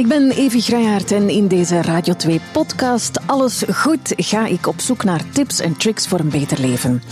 Ik ben Evi Grijaert en in deze Radio 2 podcast Alles Goed ga ik op zoek naar tips en tricks voor een beter leven.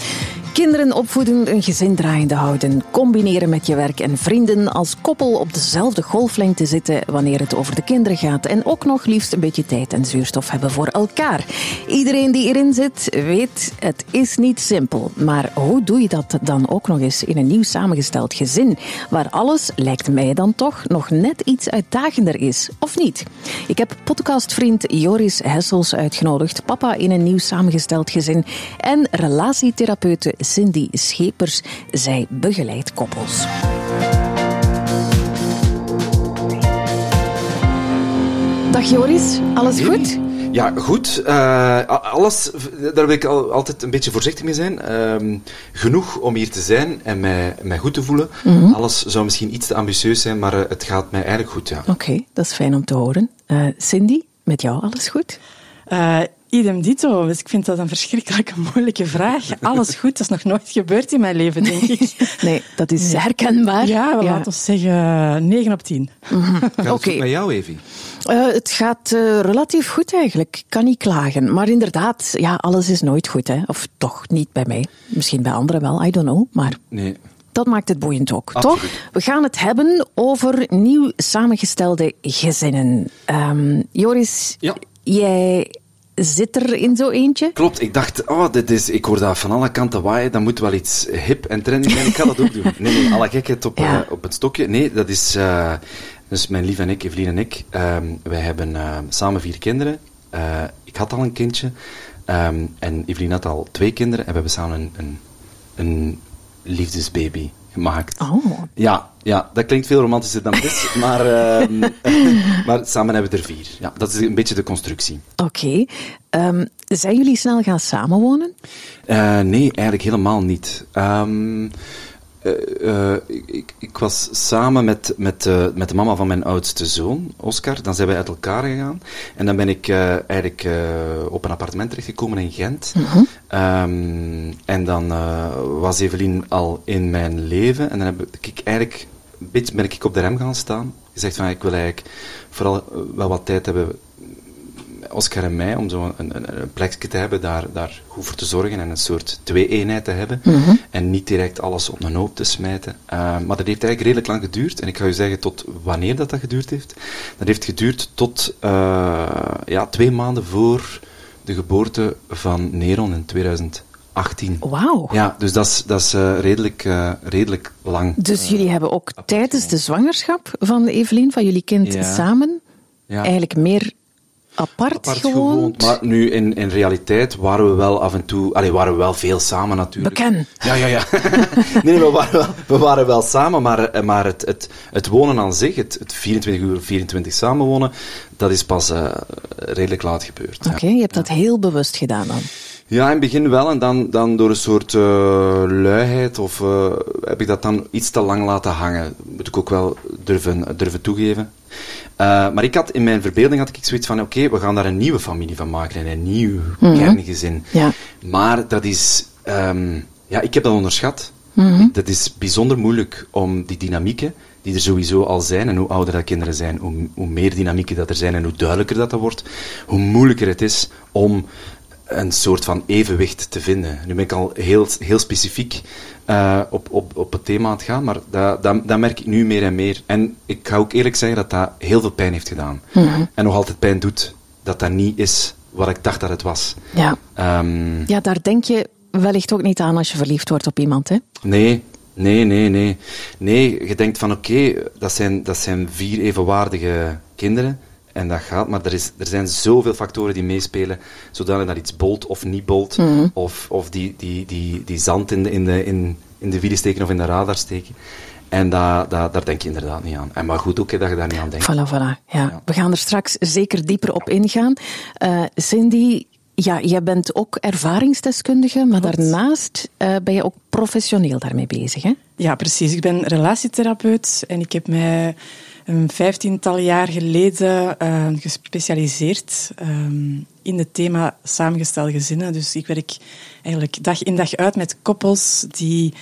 Kinderen opvoeden, een gezin draaiende houden, combineren met je werk en vrienden, als koppel op dezelfde golflengte zitten wanneer het over de kinderen gaat en ook nog liefst een beetje tijd en zuurstof hebben voor elkaar. Iedereen die erin zit weet, het is niet simpel. Maar hoe doe je dat dan ook nog eens in een nieuw samengesteld gezin, waar alles, lijkt mij dan toch, nog net iets uitdagender is, of niet? Ik heb podcastvriend Joris Hessels uitgenodigd, papa in een nieuw samengesteld gezin en relatietherapeute Cindy Schepers. Zij begeleidt koppels. Dag Joris, alles goed? Ja, goed. Uh, alles, daar wil ik al, altijd een beetje voorzichtig mee zijn. Uh, genoeg om hier te zijn en mij, mij goed te voelen. Mm -hmm. Alles zou misschien iets te ambitieus zijn, maar uh, het gaat mij eigenlijk goed, ja. Oké, okay, dat is fijn om te horen. Eh, Cindy, met jou alles goed? Idem dito. Dus ik vind dat een verschrikkelijk moeilijke vraag. Alles goed, dat is nog nooit gebeurd in mijn leven, denk ik. Nee, dat is nee. herkenbaar. Ja, ja. laten we zeggen 9 op 10. Mm -hmm. Gaat het okay. met jou, Evie? Uh, het gaat uh, relatief goed eigenlijk. Ik kan niet klagen. Maar inderdaad, ja, alles is nooit goed. Hè? Of toch niet bij mij. Misschien bij anderen wel, I don't know. Maar nee. dat maakt het boeiend ook, Absoluut. toch? We gaan het hebben over nieuw samengestelde gezinnen. Um, Joris, ja. jij zit er in zo eentje? Klopt, ik dacht, oh, dit is, ik hoor dat van alle kanten waaien, dat moet wel iets hip en trendy zijn. Ik ga dat ook doen. Nee, nee, alle gekheid op, Ja. uh, op het stokje. Nee, dat is, uh, dus mijn lief en ik, Evelien en ik, um, wij hebben uh, samen vier kinderen. Ik had al een kindje um, en Evelien had al twee kinderen en we hebben samen een, een, een liefdesbaby gemaakt. Oh. Ja, ja, dat klinkt veel romantischer dan het is, maar, uh, maar samen hebben we er vier. Ja, dat is een beetje de constructie. Oké. Okay. Um, zijn jullie snel gaan samenwonen? Uh, nee, eigenlijk helemaal niet. Um, uh, uh, ik, ik, was samen met, met, uh, met de mama van mijn oudste zoon, Oscar. Dan zijn we uit elkaar gegaan. En dan ben ik eigenlijk op een appartement terechtgekomen in Gent. -hmm. um, en dan was Evelien al in mijn leven. En dan heb ik eigenlijk een beetje ben ik op de rem gaan staan. Gezegd van, ik wil eigenlijk vooral wel wat tijd hebben Oscar en mij, om zo een, een, een plekje te hebben, daar, daar goed voor te zorgen en een soort twee-eenheid te hebben. Mm -hmm. En niet direct alles op een hoop te smijten. Uh, maar dat heeft eigenlijk redelijk lang geduurd. En ik ga u zeggen tot wanneer dat, dat geduurd heeft. Dat heeft geduurd tot uh, ja, twee maanden voor de geboorte van Neron in 2000. 18. Wauw. Ja, dus dat is, dat is uh, redelijk, uh, redelijk lang. Dus jullie hebben ook tijdens de zwangerschap van Evelien, van jullie kind, ja. samen ja. eigenlijk meer apart, apart gewoond. gewoond. Maar nu, in, in realiteit, waren we wel af en toe... Allee, waren we wel veel samen natuurlijk. Beken. Ja, ja, ja. nee, we waren wel, we waren wel samen, maar, maar het, het, het wonen aan zich, het, het 24 uur 24 samenwonen, dat is pas uh, redelijk laat gebeurd. Oké, okay, ja. je hebt dat heel bewust gedaan dan. Ja, in het begin wel. En dan, dan door een soort uh, luiheid of uh, heb ik dat dan iets te lang laten hangen. Moet ik ook wel durven, durven toegeven. Uh, maar ik had in mijn verbeelding had ik zoiets van, oké, okay, we gaan daar een nieuwe familie van maken en een nieuw Mhm. kerngezin. Ja. Maar dat is, um, ja, ik heb dat onderschat. Mhm. Dat is bijzonder moeilijk om die dynamieken, die er sowieso al zijn, en hoe ouder dat kinderen zijn, hoe, hoe meer dynamieken dat er zijn en hoe duidelijker dat, dat wordt, hoe moeilijker het is om een soort van evenwicht te vinden. Nu ben ik al heel, heel specifiek uh, op, op, op het thema aan het gaan, maar dat, dat, dat merk ik nu meer en meer. En ik ga ook eerlijk zeggen dat dat heel veel pijn heeft gedaan. Mm -hmm. En nog altijd pijn doet dat dat niet is wat ik dacht dat het was. Ja. Um, ja, daar denk je wellicht ook niet aan als je verliefd wordt op iemand, hè? Nee, nee, nee, nee. Nee, je denkt van oké, okay, dat, zijn, dat zijn vier evenwaardige kinderen. En dat gaat, maar er, is, er zijn zoveel factoren die meespelen, zodanig dat iets bolt of niet bolt, mm -hmm. of, of die, die, die, die zand in de, in, de, in, in de wielen steken of in de radar steken. En da, da, daar denk je inderdaad niet aan. En maar goed ook dat je daar niet aan denkt. Voilà, voilà. Ja. ja. We gaan er straks zeker dieper op ingaan. Uh, Cindy, ja, jij bent ook ervaringsdeskundige, maar Klopt. daarnaast uh, ben je ook professioneel daarmee bezig, hè? Ja, precies. Ik ben relatietherapeut en ik heb mij een vijftiental jaar geleden uh, gespecialiseerd um, in het thema samengestelde gezinnen. Dus ik werk eigenlijk dag in dag uit met koppels die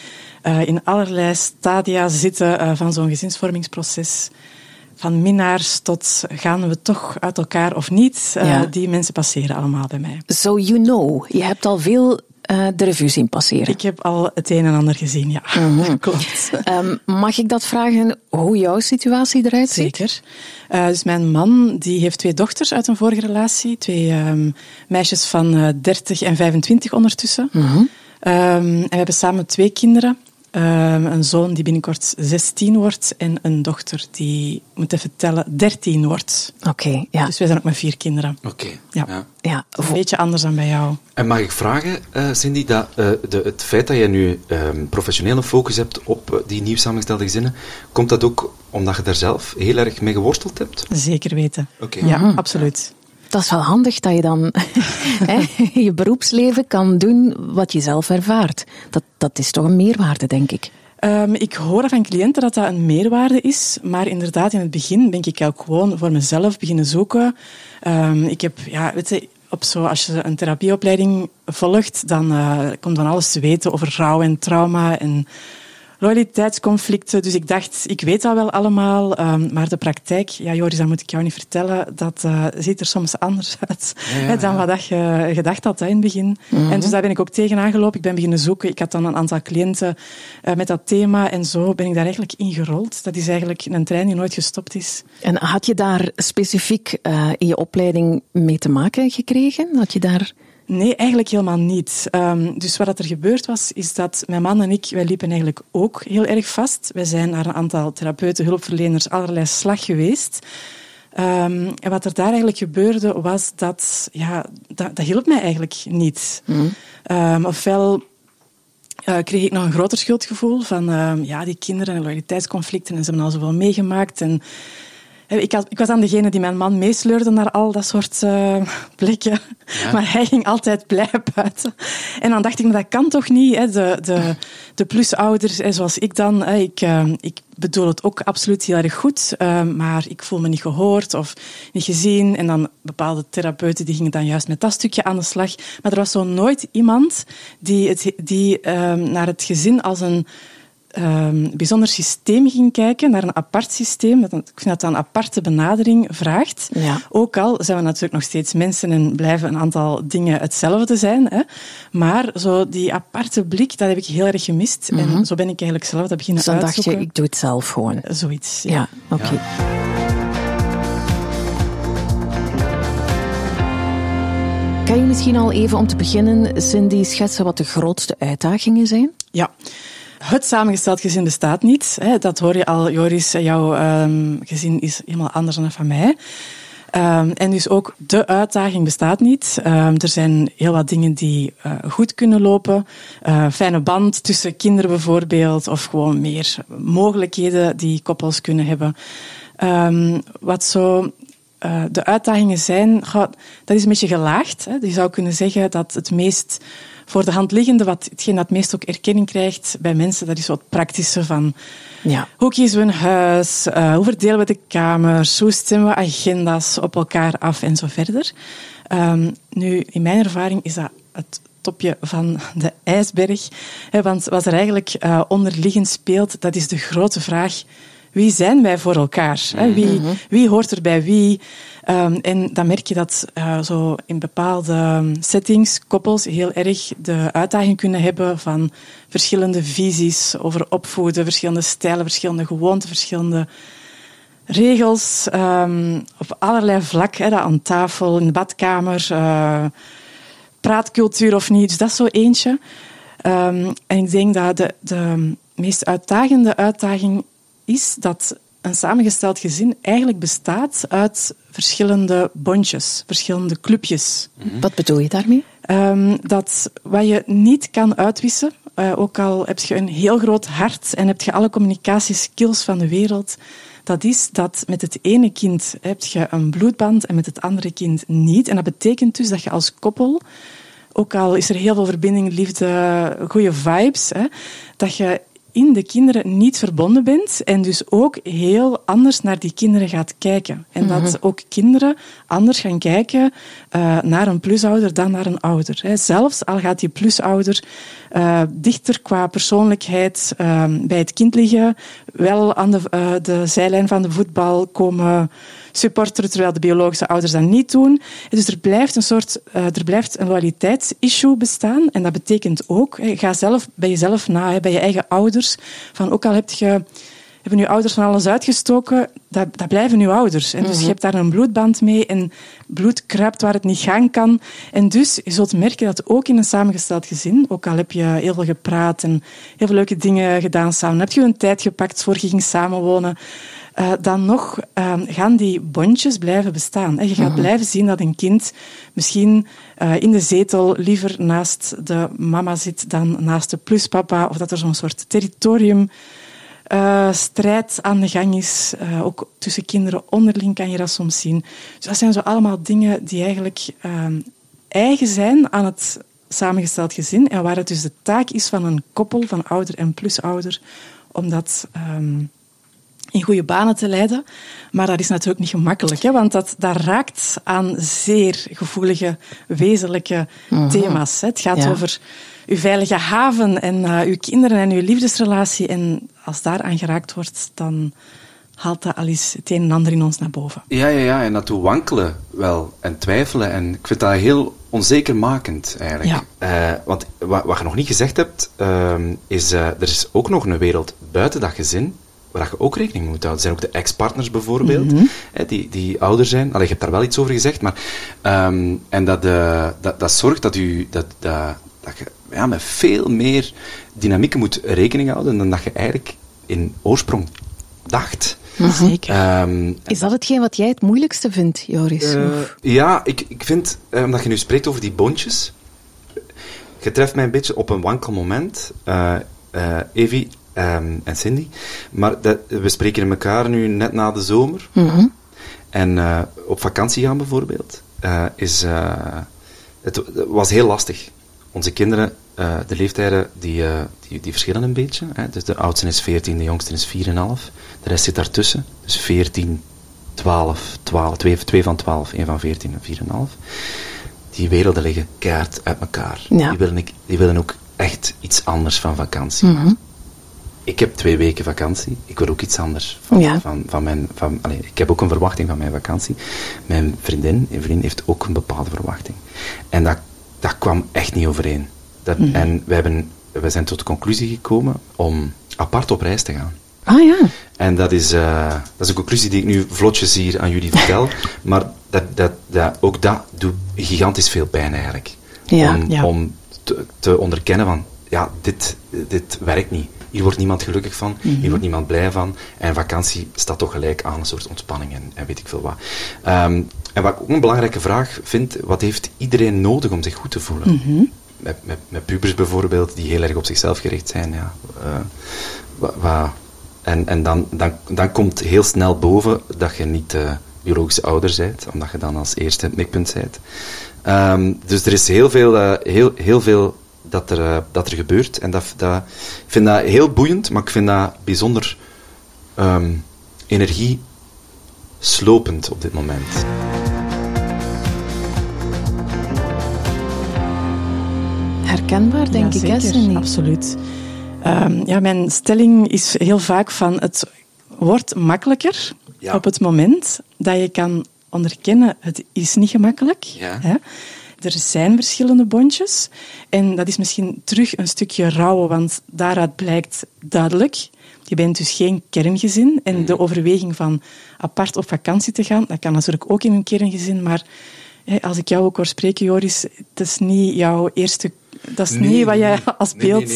uh, in allerlei stadia zitten uh, van zo'n gezinsvormingsproces. van minnaars tot gaan we toch uit elkaar of niet. Ja. Die mensen passeren allemaal bij mij. So you know, je hebt al veel eh, de revue zien passeren. Ik heb al het een en ander gezien, ja. Mhm. Klopt. Ehm, mag ik dat vragen hoe jouw situatie eruit ziet? Zeker. Eh, dus mijn man die heeft twee dochters uit een vorige relatie. Twee ehm, meisjes van eh 30 en 25 ondertussen. Mhm. Ehm, en we hebben samen twee kinderen. Ehm, een zoon die binnenkort 16 wordt en een dochter die, ik moet even tellen, 13 wordt. Oké, ja. Dus wij zijn ook met vier kinderen. Oké. Ja. ja. Een beetje anders dan bij jou. En mag ik vragen, eh, Cindy, dat eh, de, het feit dat je nu ehm, professionele focus hebt op eh, die nieuw samengestelde gezinnen, komt dat ook omdat je daar zelf heel erg mee geworsteld hebt? Zeker weten. Oké. Ja, Mhm. absoluut. Dat is wel handig dat je dan je beroepsleven kan doen wat je zelf ervaart. Dat, dat is toch een meerwaarde, denk ik. Ehm, ik hoor van cliënten dat dat een meerwaarde is, maar inderdaad, in het begin ben ik ook gewoon voor mezelf beginnen zoeken. Ehm, ik heb, ja, weet je, op zo, als je een therapieopleiding volgt, dan eh, komt van alles te weten over rouw en trauma en loyaliteitsconflicten. Dus ik dacht, ik weet dat wel allemaal, ehm, maar de praktijk, ja Joris, dat moet ik jou niet vertellen, dat eh, ziet er soms anders uit Ja, ja, hè, dan wat dat je gedacht had hè, in het begin. En dus daar ben ik ook tegenaan gelopen. Ik ben beginnen zoeken. Ik had dan een aantal cliënten eh, met dat thema en zo ben ik daar eigenlijk in gerold. Dat is eigenlijk een trein die nooit gestopt is. En had je daar specifiek eh, in je opleiding mee te maken gekregen? Had je daar... Nee, eigenlijk helemaal niet. Ehm, dus wat er gebeurd was, is dat mijn man en ik, wij liepen eigenlijk ook heel erg vast. Wij zijn naar een aantal therapeuten, hulpverleners, allerlei slag geweest. Ehm, en wat er daar eigenlijk gebeurde, was dat, ja, dat, dat hielp mij eigenlijk niet. Ehm, ofwel eh, kreeg ik nog een groter schuldgevoel van ja, die kinderen en loyaliteitsconflicten en ze hebben al zoveel meegemaakt. En, ik, had, ik was dan degene die mijn man meesleurde naar al dat soort eh, plekken. Maar hij ging altijd blij buiten. En dan dacht ik, maar dat kan toch niet? Hè? De, de, de plusouders, zoals ik dan, hè, ik, eh, ik bedoel het ook absoluut heel erg goed, eh, maar ik voel me niet gehoord of niet gezien. En dan bepaalde therapeuten die gingen dan juist met dat stukje aan de slag. Maar er was zo nooit iemand die, het, die eh, naar het gezin als een ehm, bijzonder systeem ging kijken, naar een apart systeem. Dat, ik vind dat dat een aparte benadering vraagt. Ja. Ook al zijn we natuurlijk nog steeds mensen en blijven een aantal dingen hetzelfde zijn. Hè. Maar zo die aparte blik, dat heb ik heel erg gemist. En zo ben ik eigenlijk zelf dat beginnen Dus dan dacht je, uitzoeken. ik doe het zelf gewoon. Zoiets, ja. Ja, oké. Kan je misschien al even om te beginnen, Cindy, schetsen wat de grootste uitdagingen zijn? Ja. Het samengesteld gezin bestaat niet. Hè. Dat hoor je al, Joris. Jouw ehm, gezin is helemaal anders dan van mij. Ehm, en dus ook de uitdaging bestaat niet. Ehm, er zijn heel wat dingen die eh, goed kunnen lopen. Eh, fijne band tussen kinderen bijvoorbeeld. Of gewoon meer mogelijkheden die koppels kunnen hebben. Wat zo eh, de uitdagingen zijn, dat is een beetje gelaagd. Hè. Je zou kunnen zeggen dat het meest voor de hand liggende, wat, hetgeen dat het meest ook erkenning krijgt bij mensen, dat is wat praktische van Ja. hoe kiezen we een huis, eh, hoe verdelen we de kamers, hoe stemmen we agenda's op elkaar af en zo verder. Ehm, nu, in mijn ervaring is dat het topje van de ijsberg. Hè, want wat er eigenlijk eh, onderliggend speelt, dat is de grote vraag wie zijn wij voor elkaar? Hè? Wie, wie hoort er bij wie? Ehm, en dan merk je dat eh, zo in bepaalde settings koppels heel erg de uitdaging kunnen hebben van verschillende visies over opvoeden, verschillende stijlen, verschillende gewoonten, verschillende regels ehm, op allerlei vlakken. Hè, dat aan tafel, in de badkamer, eh, praatcultuur of niet. Dus dat is zo eentje. Ehm, en ik denk dat de, de meest uitdagende uitdaging is dat een samengesteld gezin eigenlijk bestaat uit verschillende bondjes, verschillende clubjes. Wat bedoel je daarmee? Ehm, dat wat je niet kan uitwissen, eh, ook al heb je een heel groot hart en heb je alle communicatieskills van de wereld, dat is dat met het ene kind heb je een bloedband en met het andere kind niet. En dat betekent dus dat je als koppel, ook al is er heel veel verbinding, liefde, goede vibes, hè, dat je in de kinderen niet verbonden bent en dus ook heel anders naar die kinderen gaat kijken. En dat mhm. ook kinderen anders gaan kijken uh, naar een plusouder dan naar een ouder. Hè. Zelfs al gaat die plusouder uh, dichter qua persoonlijkheid uh, bij het kind liggen, wel aan de, uh, de zijlijn van de voetbal komen supporteren, terwijl de biologische ouders dat niet doen. Dus er blijft een soort uh, er blijft een loyaliteitsissue bestaan. En dat betekent ook, ga zelf bij jezelf na, bij je eigen ouders. Van ook al heb je hebben je ouders van alles uitgestoken, dat, dat blijven uw ouders. En dus je mhm. hebt daar een bloedband mee en bloed kruipt waar het niet gaan kan. En dus je zult merken dat ook in een samengesteld gezin, ook al heb je heel veel gepraat en heel veel leuke dingen gedaan samen, heb je een tijd gepakt voor je ging samenwonen, uh, dan nog uh, gaan die bondjes blijven bestaan. En je gaat mhm. blijven zien dat een kind misschien uh, in de zetel liever naast de mama zit dan naast de pluspapa, of dat er zo'n soort territorium uh, strijd aan de gang is. Uh, ook tussen kinderen onderling kan je dat soms zien. Dus dat zijn zo allemaal dingen die eigenlijk uh, eigen zijn aan het samengesteld gezin en waar het dus de taak is van een koppel van ouder en plusouder om dat um, in goede banen te leiden. Maar dat is natuurlijk niet gemakkelijk, hè, want dat, dat raakt aan zeer gevoelige, wezenlijke mhm. thema's. Hè. Het gaat over uw veilige haven en uh, uw kinderen en uw liefdesrelatie. En als daar aan geraakt wordt, dan haalt dat al eens het een en ander in ons naar boven. Ja, ja, ja. En dat doet wankelen wel en twijfelen. En ik vind dat heel onzekermakend eigenlijk. Ja. Uh, want wat, wat, je nog niet gezegd hebt, uh, is uh, er is ook nog een wereld buiten dat gezin waar je ook rekening mee moet houden. Zijn ook de ex-partners bijvoorbeeld, mm hè, die, die ouder zijn. Allee, je hebt daar wel iets over gezegd, maar... Um, en dat, uh, dat, dat zorgt dat, u, dat, dat, dat je ja, met veel meer dynamieken moet rekening houden dan dat je eigenlijk in oorsprong dacht. Mhm. Zeker. Um, is dat hetgeen wat jij het moeilijkste vindt, Joris? Uh, ja, ik, ik vind, uh, omdat je nu spreekt over die bondjes, je treft mij een beetje op een wankel moment. Uh, Evie, um, en Cindy. Maar dat, we spreken elkaar nu net na de zomer. Mm En uh, op vakantie gaan bijvoorbeeld, uh, is, uh, het, was heel lastig. Onze kinderen, de leeftijden, die, die, die, verschillen een beetje. Hè. Dus de oudste is 14, de jongste is 4,5. De rest zit daartussen. Dus 14, 12, 12 2, 2 van 12, 1 van 14 en 4,5. Die werelden liggen keihard uit elkaar. Ja. Die, willen, die willen ook echt iets anders van vakantie. Mm -hmm ik heb twee weken vakantie. Ik wil ook iets anders van, van, van mijn... Van, allez, ik heb ook een verwachting van mijn vakantie. Mijn vriendin, een vriend, heeft ook een bepaalde verwachting. En dat, dat kwam echt niet overeen. Dat, mm. En wij, hebben, wij zijn tot de conclusie gekomen om apart op reis te gaan. Ah ja. En dat is, uh, dat is een conclusie die ik nu vlotjes hier aan jullie vertel. maar dat, dat, dat, ook dat doet gigantisch veel pijn eigenlijk. Ja, om ja. om te, te onderkennen van, ja, dit, dit werkt niet. Hier wordt niemand gelukkig van, hier mhm. wordt niemand blij van. En vakantie staat toch gelijk aan een soort ontspanning en, en weet ik veel wat. Um, en wat ik ook een belangrijke vraag vind, wat heeft iedereen nodig om zich goed te voelen? Mhm. met, met, met, pubers bijvoorbeeld, die heel erg op zichzelf gericht zijn. Ja, uh, en en dan, dan, dan komt heel snel boven dat je niet uh, biologische ouder bent, omdat je dan als eerste het mikpunt bent. Um, dus er is heel veel, uh, heel, heel veel dat er, uh, dat er gebeurt. En dat, dat, ik vind dat heel boeiend, maar ik vind dat bijzonder um, energieslopend op dit moment. Herkenbaar, denk ja, ik, Absoluut. Um, ja, mijn stelling is heel vaak van het wordt makkelijker ja. op het moment dat je kan onderkennen het is niet gemakkelijk. Ja. Hè? Er zijn verschillende bondjes. En dat is misschien terug een stukje rouwen, want daaruit blijkt duidelijk. Je bent dus geen kerngezin. En de overweging van apart op vakantie te gaan, dat kan natuurlijk ook in een kerngezin. Maar als ik jou ook hoor spreken, Joris, het is niet jouw eerste dat is niet wat jij als beeld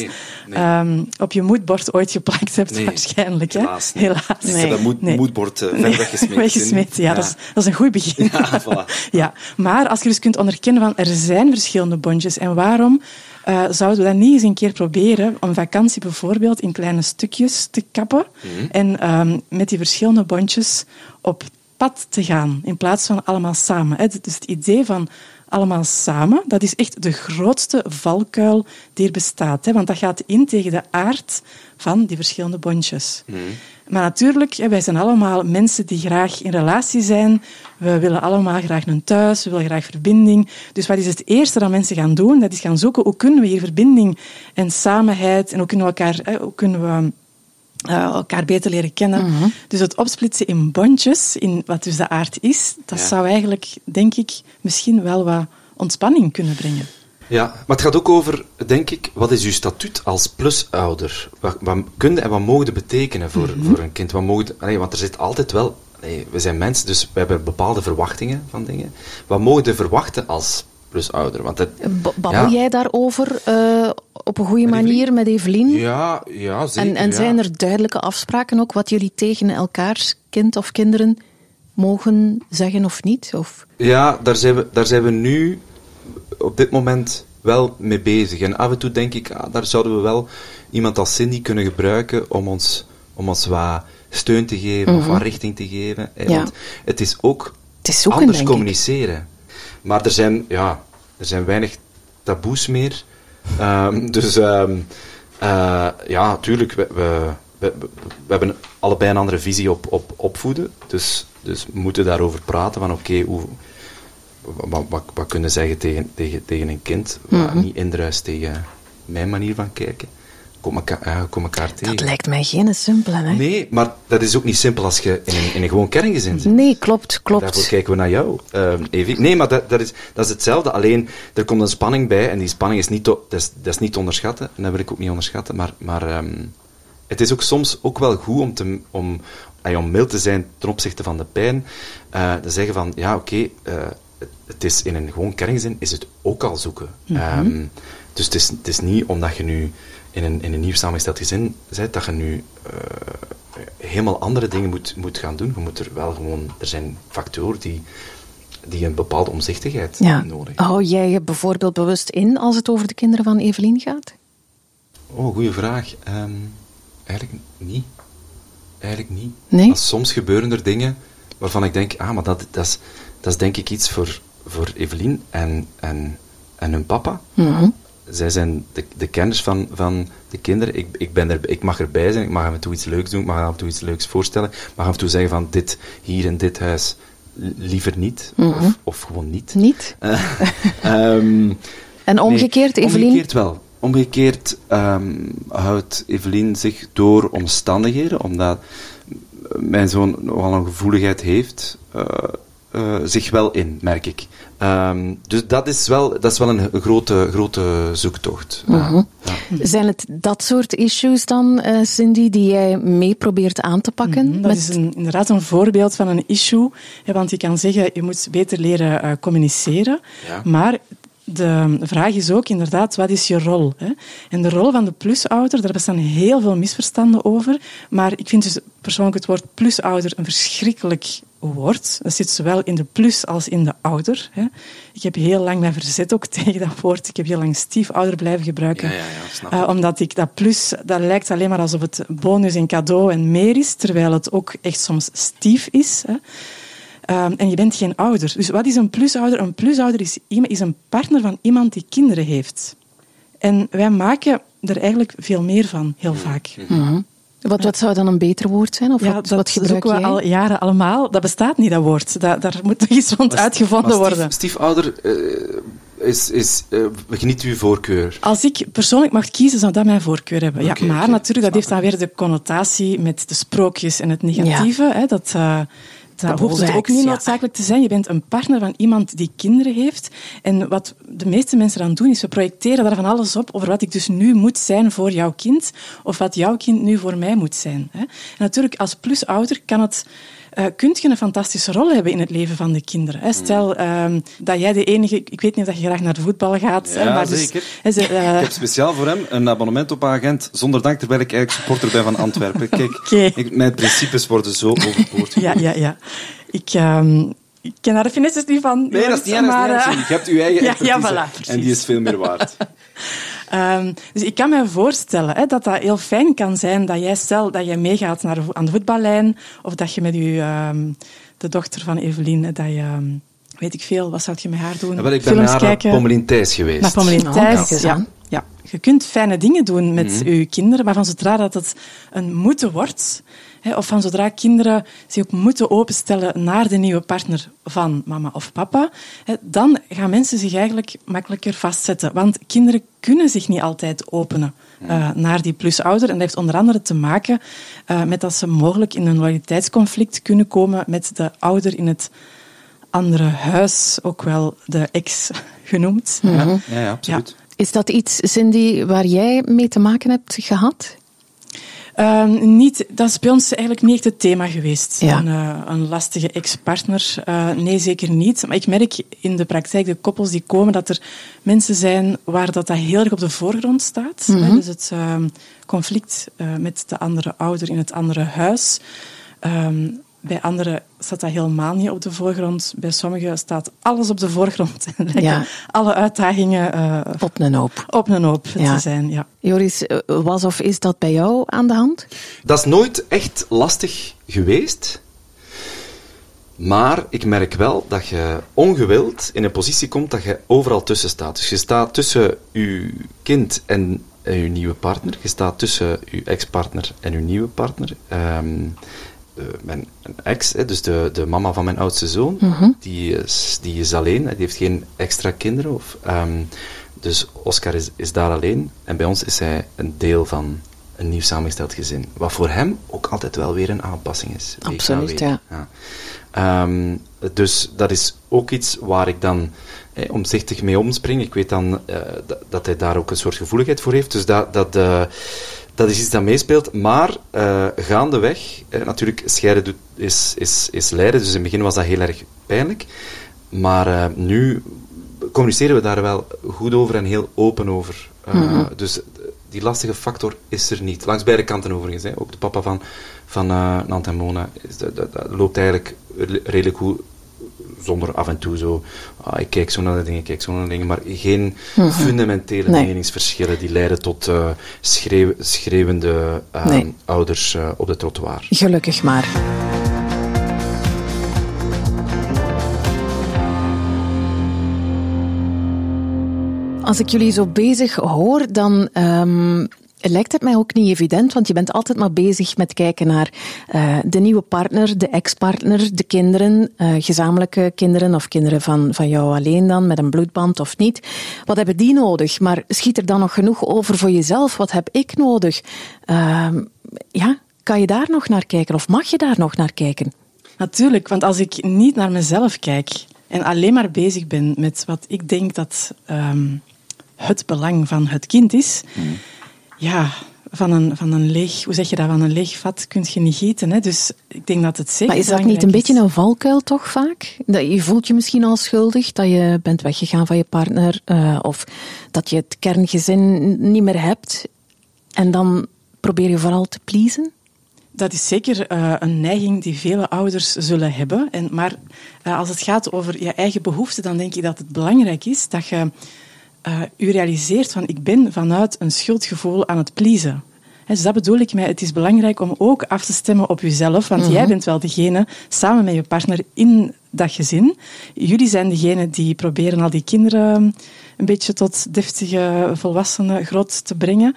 um, op je moedbord ooit geplakt hebt, waarschijnlijk. Helaas. Hè? Helaas. Ik heb dat moed, moedbord uh, weggesmeten. weggesmeten ja, Dat, is, dat is een goed begin. Ja, voilà. ja. Maar als je dus kunt onderkennen van er zijn verschillende bondjes en waarom uh, zouden we dat niet eens een keer proberen om vakantie bijvoorbeeld in kleine stukjes te kappen mm -hmm. en um, met die verschillende bondjes op pad te gaan in plaats van allemaal samen. Hè? Dus het idee van allemaal samen. Dat is echt de grootste valkuil die er bestaat. Hè, want dat gaat in tegen de aard van die verschillende bondjes. Mhm. Maar natuurlijk, wij zijn allemaal mensen die graag in relatie zijn. We willen allemaal graag een thuis, we willen graag verbinding. Dus wat is het eerste dat mensen gaan doen? Dat is gaan zoeken hoe kunnen we hier verbinding en samenheid en hoe kunnen we elkaar, hoe kunnen we uh, elkaar beter leren kennen. Mhm. Dus het opsplitsen in bondjes, in wat dus de aard is, dat Ja. zou eigenlijk, denk ik, misschien wel wat ontspanning kunnen brengen. Ja, maar het gaat ook over, denk ik, wat is uw statuut als plusouder? Wat, wat kun je en wat mogen betekenen voor, Mhm. voor een kind? Wat mogen, allee, want er zit altijd wel, allee, we zijn mensen, dus we hebben bepaalde verwachtingen van dingen. Wat mogen je verwachten als plusouder? Want het, B- Babbel Ja. jij daarover eh, op een goede Met manier met Evelien? ja, ja, zeker. en en ja. zijn er duidelijke afspraken ook wat jullie tegen elkaars kind of kinderen mogen zeggen of niet? Of... Ja, daar zijn, we, daar zijn we nu op dit moment wel mee bezig. En af en toe denk ik, ah, daar zouden we wel iemand als Cindy kunnen gebruiken om ons, om ons wat steun te geven of wat richting te geven. hè. Ja. Want het is ook Het is zoeken, anders ik. Maar er zijn, ja, er zijn weinig taboes meer. Ehm, dus ehm, eh, ja, natuurlijk, we, we, we, hebben allebei een andere visie op, op opvoeden. Dus, dus we moeten daarover praten van oké, hoe wat, wat, wat kunnen zeggen tegen, tegen, tegen een kind, Mhm. niet indruist tegen mijn manier van kijken. Kom elkaar, ja, kom elkaar tegen. Dat lijkt mij geen simpele, hè? Nee, maar dat is ook niet simpel als je in een, in een gewoon kerngezin zit. Nee, klopt, klopt. Daarvoor kijken we naar jou, ehm Evi. Nee, maar dat, dat, is, dat is hetzelfde. Alleen, er komt een spanning bij. En die spanning is niet, te, dat is, dat is niet te onderschatten. En dat wil ik ook niet onderschatten. Maar, maar ehm, het is ook soms ook wel goed om, te, om, eh, om mild te zijn ten opzichte van de pijn. eh, te zeggen van, ja, oké, eh, het, het is in een gewoon kerngezin is het ook al zoeken. Ehm, dus het is, het is niet omdat je nu in een, in een nieuw samengesteld gezin bent, dat je nu eh, helemaal andere dingen moet, moet gaan doen. Je moet er wel gewoon... Er zijn factoren die, die een bepaalde omzichtigheid Ja. nodig hebben. Hou jij je bijvoorbeeld bewust in als het over de kinderen van Evelien gaat? Oh, goede vraag. Ehm, eigenlijk niet. Eigenlijk niet. Nee? Soms gebeuren er dingen waarvan ik denk, ah, maar dat, dat, is, dat is denk ik iets voor, voor Evelien en, en, en hun papa. Mhm. Zij zijn de, de kenners van, van de kinderen. Ik, ik, ben er, ik mag erbij zijn, ik mag af en toe iets leuks doen, ik mag af en toe iets leuks voorstellen, ik mag af en toe zeggen van dit hier in dit huis li- liever niet, of, of gewoon niet. Niet? Ehm, En omgekeerd, Nee, Evelien? Omgekeerd wel. Omgekeerd ehm, houdt Evelien zich door omstandigheden, omdat mijn zoon nogal een gevoeligheid heeft, eh, eh, zich wel in, merk ik. Ehm, dus dat is wel, dat is wel een grote, grote zoektocht. Mhm. Ja. Zijn het dat soort issues dan, eh, Cindy, die jij mee probeert aan te pakken? Mhm, Dat is een, inderdaad een voorbeeld van een issue. Hè, want je kan zeggen, je moet beter leren eh, communiceren. Ja. Maar de vraag is ook inderdaad, wat is je rol? Hè? En de rol van de plusouder, daar bestaan heel veel misverstanden over. Maar ik vind dus persoonlijk het woord plusouder een verschrikkelijk woord. Dat zit zowel in de plus als in de ouder. Hè? Ik heb heel lang mij verzet ook tegen dat woord. Ik heb heel lang stiefouder blijven gebruiken. Ja, ja, ja, snap Eh, omdat ik dat plus, dat lijkt alleen maar alsof het bonus en cadeau en meer is, terwijl het ook echt soms stief is. Hè. Ehm, en je bent geen ouder. Dus wat is een plusouder? Een plusouder is, iemand- is een partner van iemand die kinderen heeft. En wij maken er eigenlijk veel meer van, heel vaak. Mhm. Wat, wat zou dan een beter woord zijn? Of Ja, wat, dat wat gebruik zoeken we jij? al jaren allemaal. Dat bestaat niet, dat woord. Dat, daar moet nog iets rond Maar uitgevonden stief- worden. Stiefouder eh, is, is eh, geniet uw voorkeur. Als ik persoonlijk mag kiezen, zou dat mijn voorkeur hebben. Ja, maar natuurlijk, dat heeft dan weer de connotatie met de sprookjes en het negatieve. Hè, dat eh, dat hoeft het ook niet noodzakelijk te zijn. Je bent een partner van iemand die kinderen heeft. En wat de meeste mensen dan doen, is we projecteren daar van alles op over wat ik dus nu moet zijn voor jouw kind, of wat jouw kind nu voor mij moet zijn. En natuurlijk, als plusouder kan het... eh kunt je een fantastische rol hebben in het leven van de kinderen. Hè. Stel ehm, dat jij de enige... Ik weet niet of je graag naar de voetbal gaat. hè, maar dus- zeker. hè, ze, eh, Ik heb speciaal voor hem een abonnement op agent zonder dank, terwijl ik eigenlijk supporter ben van Antwerpen. Kijk, ik, mijn principes worden zo overboord Ja, ja, ja. Ik, ehm, ik ken daar de finesses niet van. Nee, dat is niet maar, Cindy. Je hebt je eigen Ja, voilà, en die is veel meer waard. Ehm, dus ik kan me voorstellen hè, dat dat heel fijn kan zijn dat jij stel dat jij meegaat naar, aan de voetballijn of dat je met je, ehm, de dochter van Evelien, dat je ehm, weet ik veel, wat zou je met haar doen? Ja, wel, ik ben Films naar kijken. Pommelien Thijs geweest. Naar Pommelien Oh, Thijs, ja. ja. Je kunt fijne dingen doen met Mhm. je kinderen, maar van zodra dat het een moeten wordt, of van zodra kinderen zich ook moeten openstellen naar de nieuwe partner van mama of papa, hè, dan gaan mensen zich eigenlijk makkelijker vastzetten. Want kinderen kunnen zich niet altijd openen eh, naar die plusouder. En dat heeft onder andere te maken eh, met dat ze mogelijk in een loyaliteitsconflict kunnen komen met de ouder in het andere huis, ook wel de ex genoemd. Ja, ja, ja, absoluut. Is dat iets, Cindy, waar jij mee te maken hebt gehad? Ehm, niet, dat is bij ons eigenlijk niet echt het thema geweest. Ja. Een, eh, een lastige ex-partner. Eh, nee, zeker niet. Maar ik merk in de praktijk, de koppels die komen, dat er mensen zijn waar dat, dat heel erg op de voorgrond staat. Hè, Dus het ehm, conflict eh, met de andere ouder in het andere huis. Ehm, bij anderen staat dat helemaal niet op de voorgrond. Bij sommigen staat alles op de voorgrond. En Ja. alle uitdagingen eh, Op een hoop. op een hoop Ja. te zijn. Ja. Joris, eh, was of is dat bij jou aan de hand? Dat is nooit echt lastig geweest. Maar ik merk wel dat je ongewild in een positie komt dat je overal tussen staat. Dus je staat tussen je kind en je nieuwe partner. Je staat tussen je ex-partner en je nieuwe partner. Ehm, eh, mijn ex, hè, dus de, de mama van mijn oudste zoon, die, is, die is alleen. Die heeft geen extra kinderen. Of, ehm, dus Oscar is, is daar alleen. En bij ons is hij een deel van een nieuw samengesteld gezin. Wat voor hem ook altijd wel weer een aanpassing is. Absoluut, ja. Ehm, dus dat is ook iets waar ik dan eh, omzichtig mee omspring. Ik weet dan eh, dat, dat hij daar ook een soort gevoeligheid voor heeft. Dus dat, dat, eh, dat is iets dat meespeelt. Maar eh, gaandeweg, eh, natuurlijk, scheiden doet, is, is, is lijden. Dus in het begin was dat heel erg pijnlijk. Maar eh, nu communiceren we daar wel goed over en heel open over. Eh, Dus die lastige factor is er niet. Langs beide kanten overigens. Hè. Ook de papa van, van Nant en Mona is, dat, dat- dat loopt eigenlijk re- redelijk goed. Zonder af en toe zo, ah, ik kijk zo naar de dingen, ik kijk zo naar de dingen, maar geen fundamentele Nee. meningsverschillen die leiden tot eh, schreeuw- schreeuwende eh, Nee. ouders eh, op de trottoir. Gelukkig maar. Als ik jullie zo bezig hoor, dan ehm, lijkt het mij ook niet evident, want je bent altijd maar bezig met kijken naar eh, de nieuwe partner, de ex-partner, de kinderen, eh, gezamenlijke kinderen of kinderen van, van jou alleen dan, met een bloedband of niet. Wat hebben die nodig? Maar schiet er dan nog genoeg over voor jezelf? Wat heb ik nodig? Ehm, ja, kan je daar nog naar kijken of mag je daar nog naar kijken? Natuurlijk, want als ik niet naar mezelf kijk en alleen maar bezig ben met wat ik denk dat ehm, het belang van het kind is, ja, van een, van een leeg, hoe zeg je dat, van een leeg vat kun je niet gieten. Hè? Dus ik denk dat het zeker Maar is dat niet een beetje een valkuil toch vaak? Dat je voelt je misschien al schuldig dat je bent weggegaan van je partner eh, of dat je het kerngezin niet meer hebt en dan probeer je vooral te pleasen? Dat is zeker eh, een neiging die vele ouders zullen hebben. En, maar eh, als het gaat over je eigen behoeften, dan denk ik dat het belangrijk is dat je eh je realiseert van ik ben vanuit een schuldgevoel aan het pleasen. Hè, dus dat bedoel ik met het is belangrijk om ook af te stemmen op jezelf, want jij bent wel degene samen met je partner in dat gezin. Jullie zijn degene die proberen al die kinderen een beetje tot deftige volwassenen groot te brengen.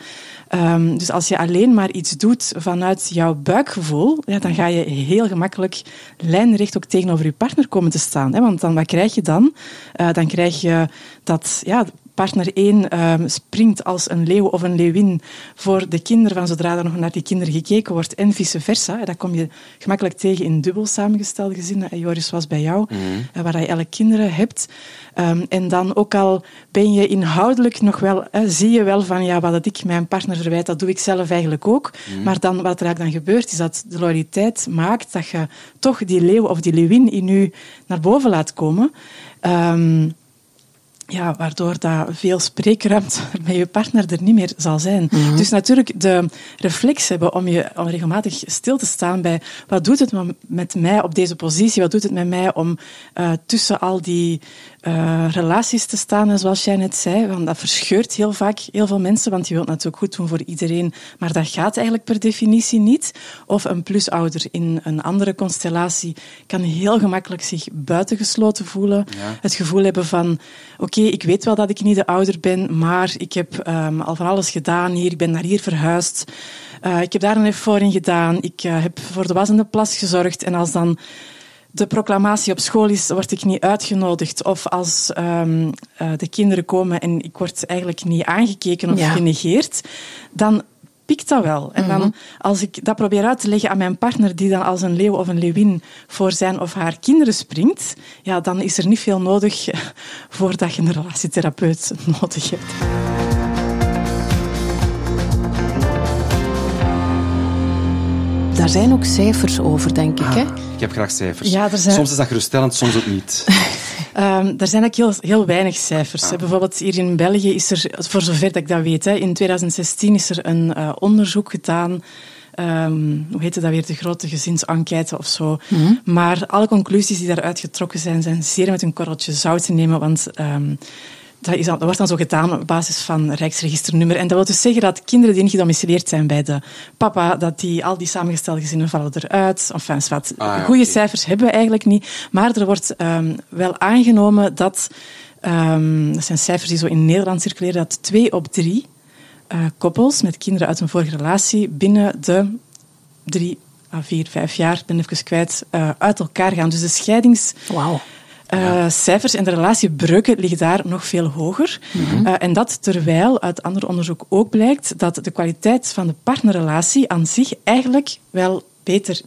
Ehm, dus als je alleen maar iets doet vanuit jouw buikgevoel, ja, dan ga je heel gemakkelijk lijnrecht ook tegenover je partner komen te staan. Hè? Want dan, wat krijg je dan? Eh, dan krijg je dat ja, partner 1 ehm, springt als een leeuw of een leeuwin voor de kinderen van zodra er nog naar die kinderen gekeken wordt en vice versa. Dat kom je gemakkelijk tegen in dubbel samengestelde gezinnen. En Joris was bij jou, eh, waar je elke kinderen hebt. Ehm, en dan ook al ben je inhoudelijk nog wel, zie je wel van ja, wat ik mijn partner verwijt, dat doe ik zelf eigenlijk ook. Maar dan, wat er eigenlijk dan gebeurt, is dat de loyaliteit maakt dat je toch die leeuw of die leeuwin in u naar boven laat komen. Ehm, ja, waardoor dat veel spreekruimte met je partner er niet meer zal zijn. Dus natuurlijk de reflex hebben om je om regelmatig stil te staan bij wat doet het met mij op deze positie, wat doet het met mij om uh, tussen al die uh, relaties te staan, en zoals jij net zei, want dat verscheurt heel vaak heel veel mensen, want je wilt natuurlijk goed doen voor iedereen, maar dat gaat eigenlijk per definitie niet. Of een plusouder in een andere constellatie kan heel gemakkelijk zich buitengesloten voelen, ja. het gevoel hebben van oké, okay, ik weet wel dat ik niet de ouder ben, maar ik heb um, al van alles gedaan hier, ik ben naar hier verhuisd, uh, ik heb daar een effort in gedaan, ik uh, heb voor de was en de plas gezorgd en als dan de proclamatie op school is, word ik niet uitgenodigd. Of als um, uh, de kinderen komen en ik word eigenlijk niet aangekeken of ja. genegeerd, dan pikt dat wel. En dan, -hmm. als ik dat probeer uit te leggen aan mijn partner, die dan als een leeuw of een leeuwin voor zijn of haar kinderen springt, ja, dan is er niet veel nodig voordat je een relatietherapeut nodig hebt. Daar zijn ook cijfers over, denk ik. Ah, hè? Ik heb graag cijfers. Ja, zijn... Soms is dat geruststellend, soms ook niet. um, er zijn eigenlijk heel, heel weinig cijfers. Ah. Bijvoorbeeld hier in België is er, voor zover dat ik dat weet, hè, in 2016 is er een uh, onderzoek gedaan Um, hoe heette dat weer, de grote gezinsenquête of zo. Mm -hmm. Maar alle conclusies die daaruit getrokken zijn, zijn zeer met een korreltje zout te nemen, want um, dat, is, dat, wordt dan zo gedaan op basis van Rijksregisternummer. En dat wil dus zeggen dat kinderen die niet gedomicileerd zijn bij de papa, dat die, al die samengestelde gezinnen vallen eruit. Enfin, wat ah, ja, goede okay. cijfers hebben we eigenlijk niet. Maar er wordt um, wel aangenomen dat, um, dat zijn cijfers die zo in Nederland circuleren, dat twee op drie uh, koppels met kinderen uit een vorige relatie binnen de drie à vier, vijf jaar, ben even kwijt, uh, uit elkaar gaan. Dus de scheidings... Wow. Uh, cijfers en de relatiebreuken liggen daar nog veel hoger. Mm -hmm. uh, en dat terwijl uit ander onderzoek ook blijkt dat de kwaliteit van de partnerrelatie aan zich eigenlijk wel beter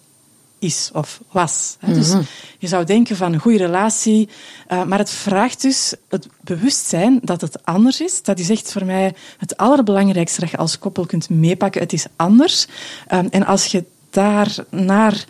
is of was. Dus je zou denken van een goede relatie, uh, maar het vraagt dus het bewustzijn dat het anders is. Dat is echt voor mij het allerbelangrijkste dat je als koppel kunt meepakken. Het is anders. Um, en als je daar naar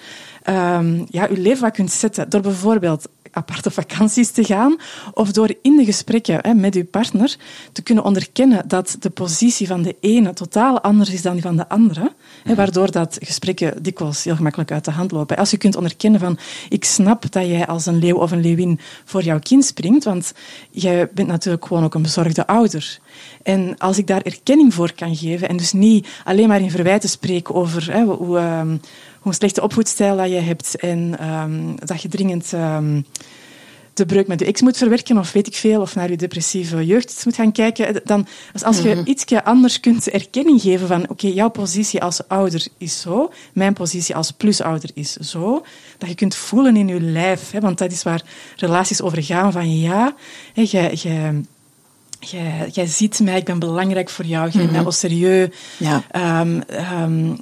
um, ja, je leven wat kunt zetten door bijvoorbeeld aparte vakanties te gaan, of door in de gesprekken hè, met uw partner te kunnen onderkennen dat de positie van de ene totaal anders is dan die van de andere, hè, waardoor dat gesprekken dikwijls heel gemakkelijk uit de hand lopen. Als je kunt onderkennen van, ik snap dat jij als een leeuw of een leeuwin voor jouw kind springt, want jij bent natuurlijk gewoon ook een bezorgde ouder. En als ik daar erkenning voor kan geven en dus niet alleen maar in verwijten spreek over hè, hoe... Hoe slechte opvoedstijl dat je hebt en um, dat je dringend um, de breuk met je ex moet verwerken of weet ik veel, of naar je depressieve jeugd moet gaan kijken, dan dus als je mm -hmm. iets anders kunt erkenning geven van oké, okay, jouw positie als ouder is zo, mijn positie als plusouder is zo, dat je kunt voelen in je lijf, hè, want dat is waar relaties over gaan van ja, hè, jij, jij Jij, jij ziet mij, ik ben belangrijk voor jou, mm -hmm. bent mij serieus. Ja. Um, um,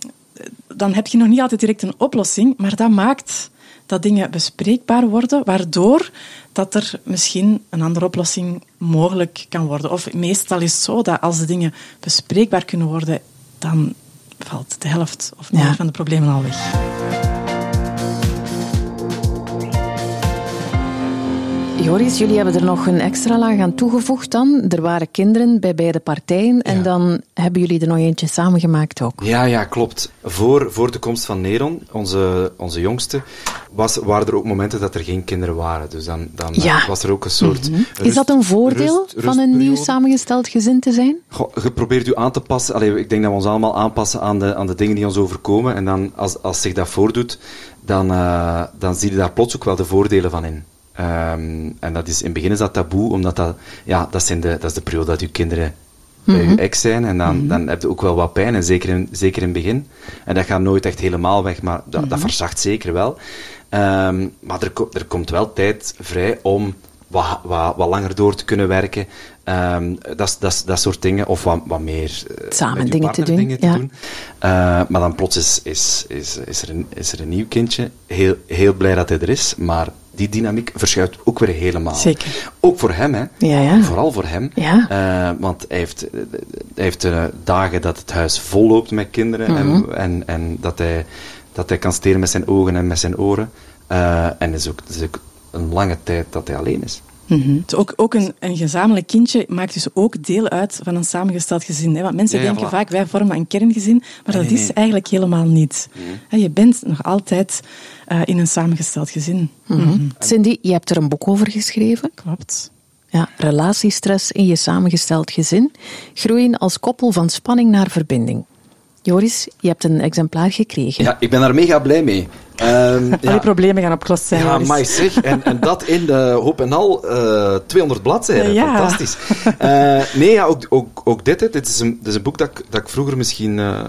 dan heb je nog niet altijd direct een oplossing, maar dat maakt dat dingen bespreekbaar worden, waardoor dat er misschien een andere oplossing mogelijk kan worden. Of meestal is het zo dat als de dingen bespreekbaar kunnen worden, dan valt de helft of meer ja. van de problemen al weg. Joris, jullie hebben er nog een extra laag aan toegevoegd dan. Er waren kinderen bij beide partijen en ja. dan hebben jullie er nog eentje samengemaakt ook. Ja, ja, klopt. Voor, voor de komst van Neron, onze, onze jongste, was, waren er ook momenten dat er geen kinderen waren. Dus dan, dan ja. was er ook een soort... Mm -hmm. rust, Is dat een voordeel rust, van een nieuw samengesteld gezin te zijn? Goh, je probeert u aan te passen. Allee, ik denk dat we ons allemaal aanpassen aan de, aan de dingen die ons overkomen. En dan, als, als zich dat voordoet, dan, uh, dan zie je daar plots ook wel de voordelen van in. Um, en dat is, in het begin is dat taboe, omdat dat, ja, dat, zijn de, dat is de periode dat uw kinderen bij mm -hmm. je ex zijn. En dan, mm -hmm. dan heb je ook wel wat pijn, en zeker in, zeker in het begin. En dat gaat nooit echt helemaal weg, maar dat, mm -hmm. dat verzacht zeker wel. Um, maar er, er komt wel tijd vrij om wat, wat, wat langer door te kunnen werken. Um, dat, dat, dat soort dingen. Of wat, wat meer uh, samen dingen te doen. Dingen te ja. doen. Uh, maar dan plots is, is, is, is, er een, is er een nieuw kindje. Heel, heel blij dat hij er is, maar die dynamiek verschuift ook weer helemaal. Zeker. Ook voor hem, hè. Ja, ja. Vooral voor hem. Ja. Uh, want hij heeft, hij heeft uh, dagen dat het huis vol loopt met kinderen mm -hmm. en, en, en dat, hij, dat hij kan steren met zijn ogen en met zijn oren. Uh, en het is ook, het is ook een lange tijd dat hij alleen is. Mhm. Dus ook, ook een, een gezamenlijk kindje maakt dus ook deel uit van een samengesteld gezin. Hè? Want mensen Ja, ja, denken voilà. vaak, wij vormen een kerngezin, maar dat nee, is nee. eigenlijk helemaal niet. Hè, Je bent nog altijd eh, in een samengesteld gezin. Mhm. Cindy, je hebt er een boek over geschreven. Klopt. Ja, relatiestress in je samengesteld gezin. Groeien als koppel van spanning naar verbinding. Joris, je hebt een exemplaar gekregen. Ja, ik ben daar mega blij mee. Ehm, Al die problemen gaan opgelost zijn. Ja, maar zeg. En, en dat in de hoop en al eh 200 bladzijden. Ja. Fantastisch. Eh, nee, ja, ook, ook, ook dit. Dit is een, dit is een boek dat, ik- dat ik vroeger misschien eh, eh,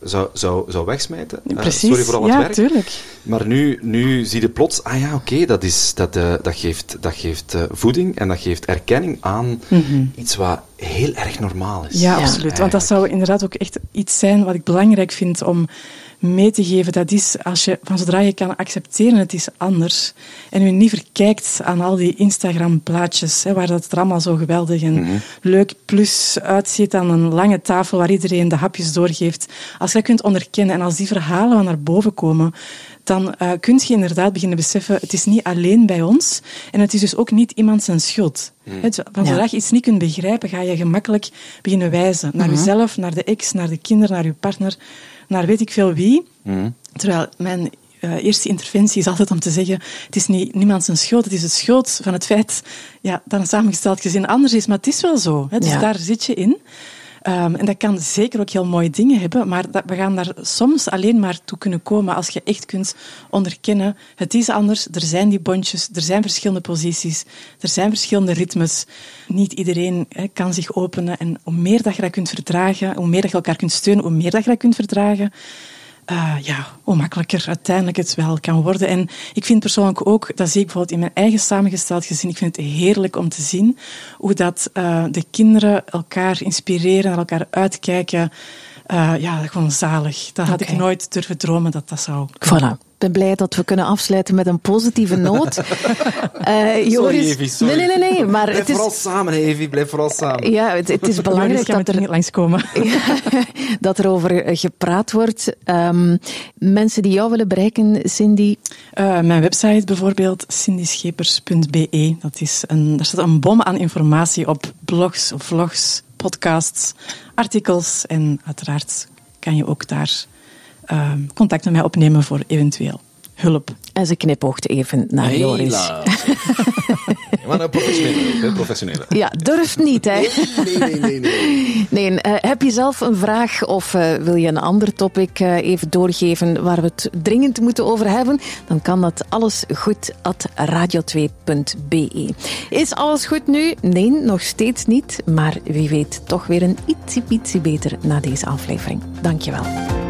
zou, zou, zou wegsmijten. Eh, Precies, sorry voor al het ja, werk. tuurlijk. Maar nu, nu zie je plots, ah ja, oké, dat is dat, eh, dat geeft, dat geeft eh, voeding en dat geeft erkenning aan iets wat heel erg normaal is. Mhm. Ja, absoluut. Want dat zou inderdaad ook echt iets zijn wat ik belangrijk vind om mee te geven. Dat is als je, van zodra je kan accepteren het is anders en je niet verkijkt aan al die Instagram-plaatjes, waar dat er allemaal zo geweldig en leuk plus uitziet aan een lange tafel waar iedereen de hapjes doorgeeft. Als je dat kunt onderkennen en als die verhalen van naar boven komen, dan eh kun je inderdaad beginnen beseffen, het is niet alleen bij ons en het is dus ook niet iemand zijn schuld. Van Ja. zodra je iets niet kunt begrijpen, ga je gemakkelijk beginnen wijzen. Naar jezelf, naar de ex, naar de kinderen, naar je partner, naar weet ik veel wie. Terwijl mijn eh, eerste interventie is altijd om te zeggen, het is niet, niemand zijn schuld, het is het schuld van het feit ja, dat een samengesteld gezin anders is. Maar het is wel zo. Hè, dus Ja. daar zit je in. Ehm, en dat kan zeker ook heel mooie dingen hebben, maar dat, we gaan daar soms alleen maar toe kunnen komen als je echt kunt onderkennen, het is anders, er zijn die bondjes, er zijn verschillende posities, er zijn verschillende ritmes. Niet iedereen kan zich openen en hoe meer dat je dat kunt verdragen, hoe meer dat je elkaar kunt steunen, hoe meer dat je dat kunt verdragen, eh, ja, hoe makkelijker uiteindelijk het wel kan worden. En ik vind persoonlijk ook, dat zie ik bijvoorbeeld in mijn eigen samengesteld gezin, ik vind het heerlijk om te zien hoe dat eh, de kinderen elkaar inspireren, naar elkaar uitkijken. Eh, ja, gewoon zalig. Dat had ik nooit durven dromen dat dat zou Voilà. Ik ben blij dat we kunnen afsluiten met een positieve noot. Eh, Joris, Evie, sorry. Nee, nee, nee, nee. Maar Blijf het is, vooral samen, Evie. Blijf vooral samen. ja, het, het is belangrijk dat er, er langskomen. dat er over eh, gepraat wordt. Ehm, mensen die jou willen bereiken, Cindy, Eh, mijn website bijvoorbeeld, cindyschepers.be. Dat is een, daar staat een bom aan informatie op blogs, vlogs, podcasts, artikels. En uiteraard kan je ook daar ehm, contact met mij opnemen voor eventueel hulp. en ze knipoogt even naar Joris. Maar een professionele, professionele. Ja, durft niet, hè? Nee, nee, nee, nee. Nee, eh, heb je zelf een vraag of eh, wil je een ander topic eh, even doorgeven waar we het dringend moeten over hebben? Dan kan dat alles goed at radio2.be. Is alles goed nu? Nee, nog steeds niet. Maar wie weet toch weer een ietsje beter na deze aflevering. Dankjewel.